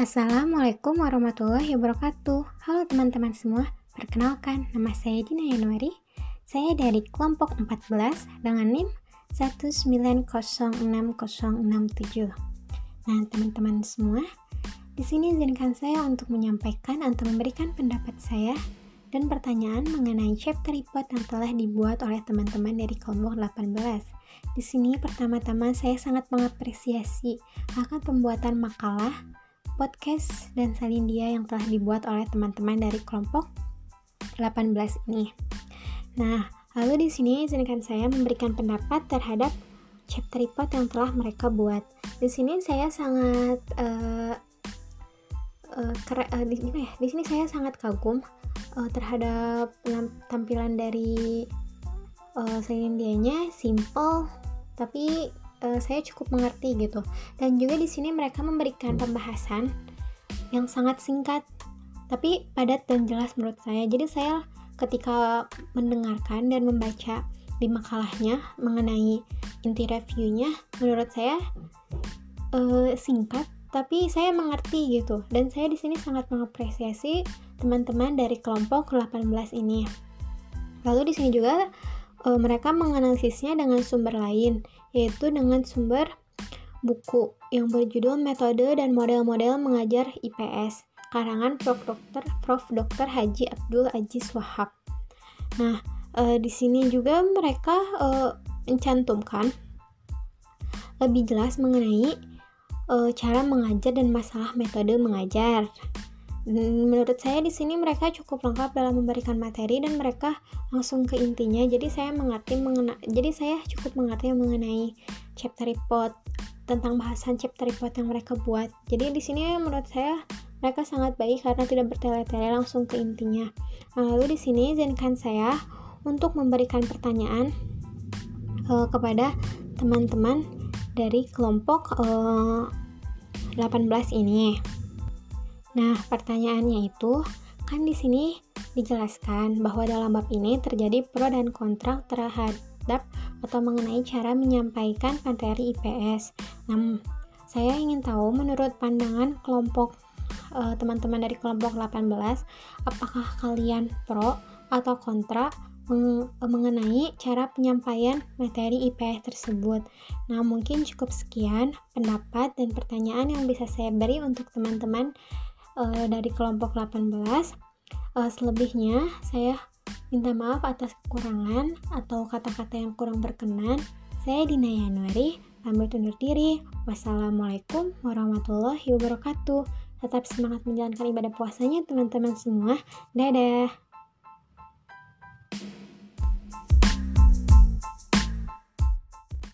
Assalamualaikum warahmatullahi wabarakatuh. Halo teman-teman semua Perkenalkan, nama saya Dina Yanuari Saya dari kelompok 14 dengan NIM 1906067 Nah teman-teman semua di sini izinkan saya untuk menyampaikan atau memberikan pendapat saya dan pertanyaan mengenai chapter report yang telah dibuat oleh teman-teman dari kelompok 18. Di sini pertama-tama saya sangat mengapresiasi akan pembuatan makalah podcast dan salindia yang telah dibuat oleh teman-teman dari kelompok 18 ini. Nah, lalu di sini izinkan saya memberikan pendapat terhadap chapter report yang telah mereka buat. Di sini saya sangat uh, uh, uh, ya? Di sini saya sangat kagum uh, terhadap tampilan dari uh, salindianya simple tapi uh, saya cukup mengerti gitu. Dan juga di sini mereka memberikan pembahasan yang sangat singkat tapi padat dan jelas menurut saya. Jadi saya ketika mendengarkan dan membaca di makalahnya mengenai inti reviewnya menurut saya uh, singkat tapi saya mengerti gitu. Dan saya di sini sangat mengapresiasi teman-teman dari kelompok 18 ini. Lalu di sini juga uh, mereka menganalisisnya dengan sumber lain yaitu dengan sumber buku yang berjudul Metode dan Model-model Mengajar IPS karangan Prof. Dr. Prof. Dr. Haji Abdul Aziz Wahab. Nah, e, di sini juga mereka e, mencantumkan lebih jelas mengenai e, cara mengajar dan masalah metode mengajar menurut saya di sini mereka cukup lengkap dalam memberikan materi dan mereka langsung ke intinya. Jadi saya mengerti mengena jadi saya cukup mengerti mengenai chapter report tentang bahasan chapter report yang mereka buat. Jadi di sini menurut saya mereka sangat baik karena tidak bertele-tele langsung ke intinya. Lalu di sini izinkan saya untuk memberikan pertanyaan uh, kepada teman-teman dari kelompok uh, eh, 18 ini Nah, pertanyaannya itu kan di sini dijelaskan bahwa dalam bab ini terjadi pro dan kontra terhadap atau mengenai cara menyampaikan materi IPS. Nah, saya ingin tahu menurut pandangan kelompok eh, teman-teman uh, dari kelompok 18, apakah kalian pro atau kontra mengenai cara penyampaian materi IPS tersebut. Nah, mungkin cukup sekian pendapat dan pertanyaan yang bisa saya beri untuk teman-teman uh, dari kelompok 18 uh, eh, selebihnya saya minta maaf atas kekurangan atau kata-kata yang kurang berkenan. Saya Dina Yanuari pamit undur diri. Wassalamualaikum warahmatullahi wabarakatuh. Tetap semangat menjalankan ibadah puasanya teman-teman semua. Dadah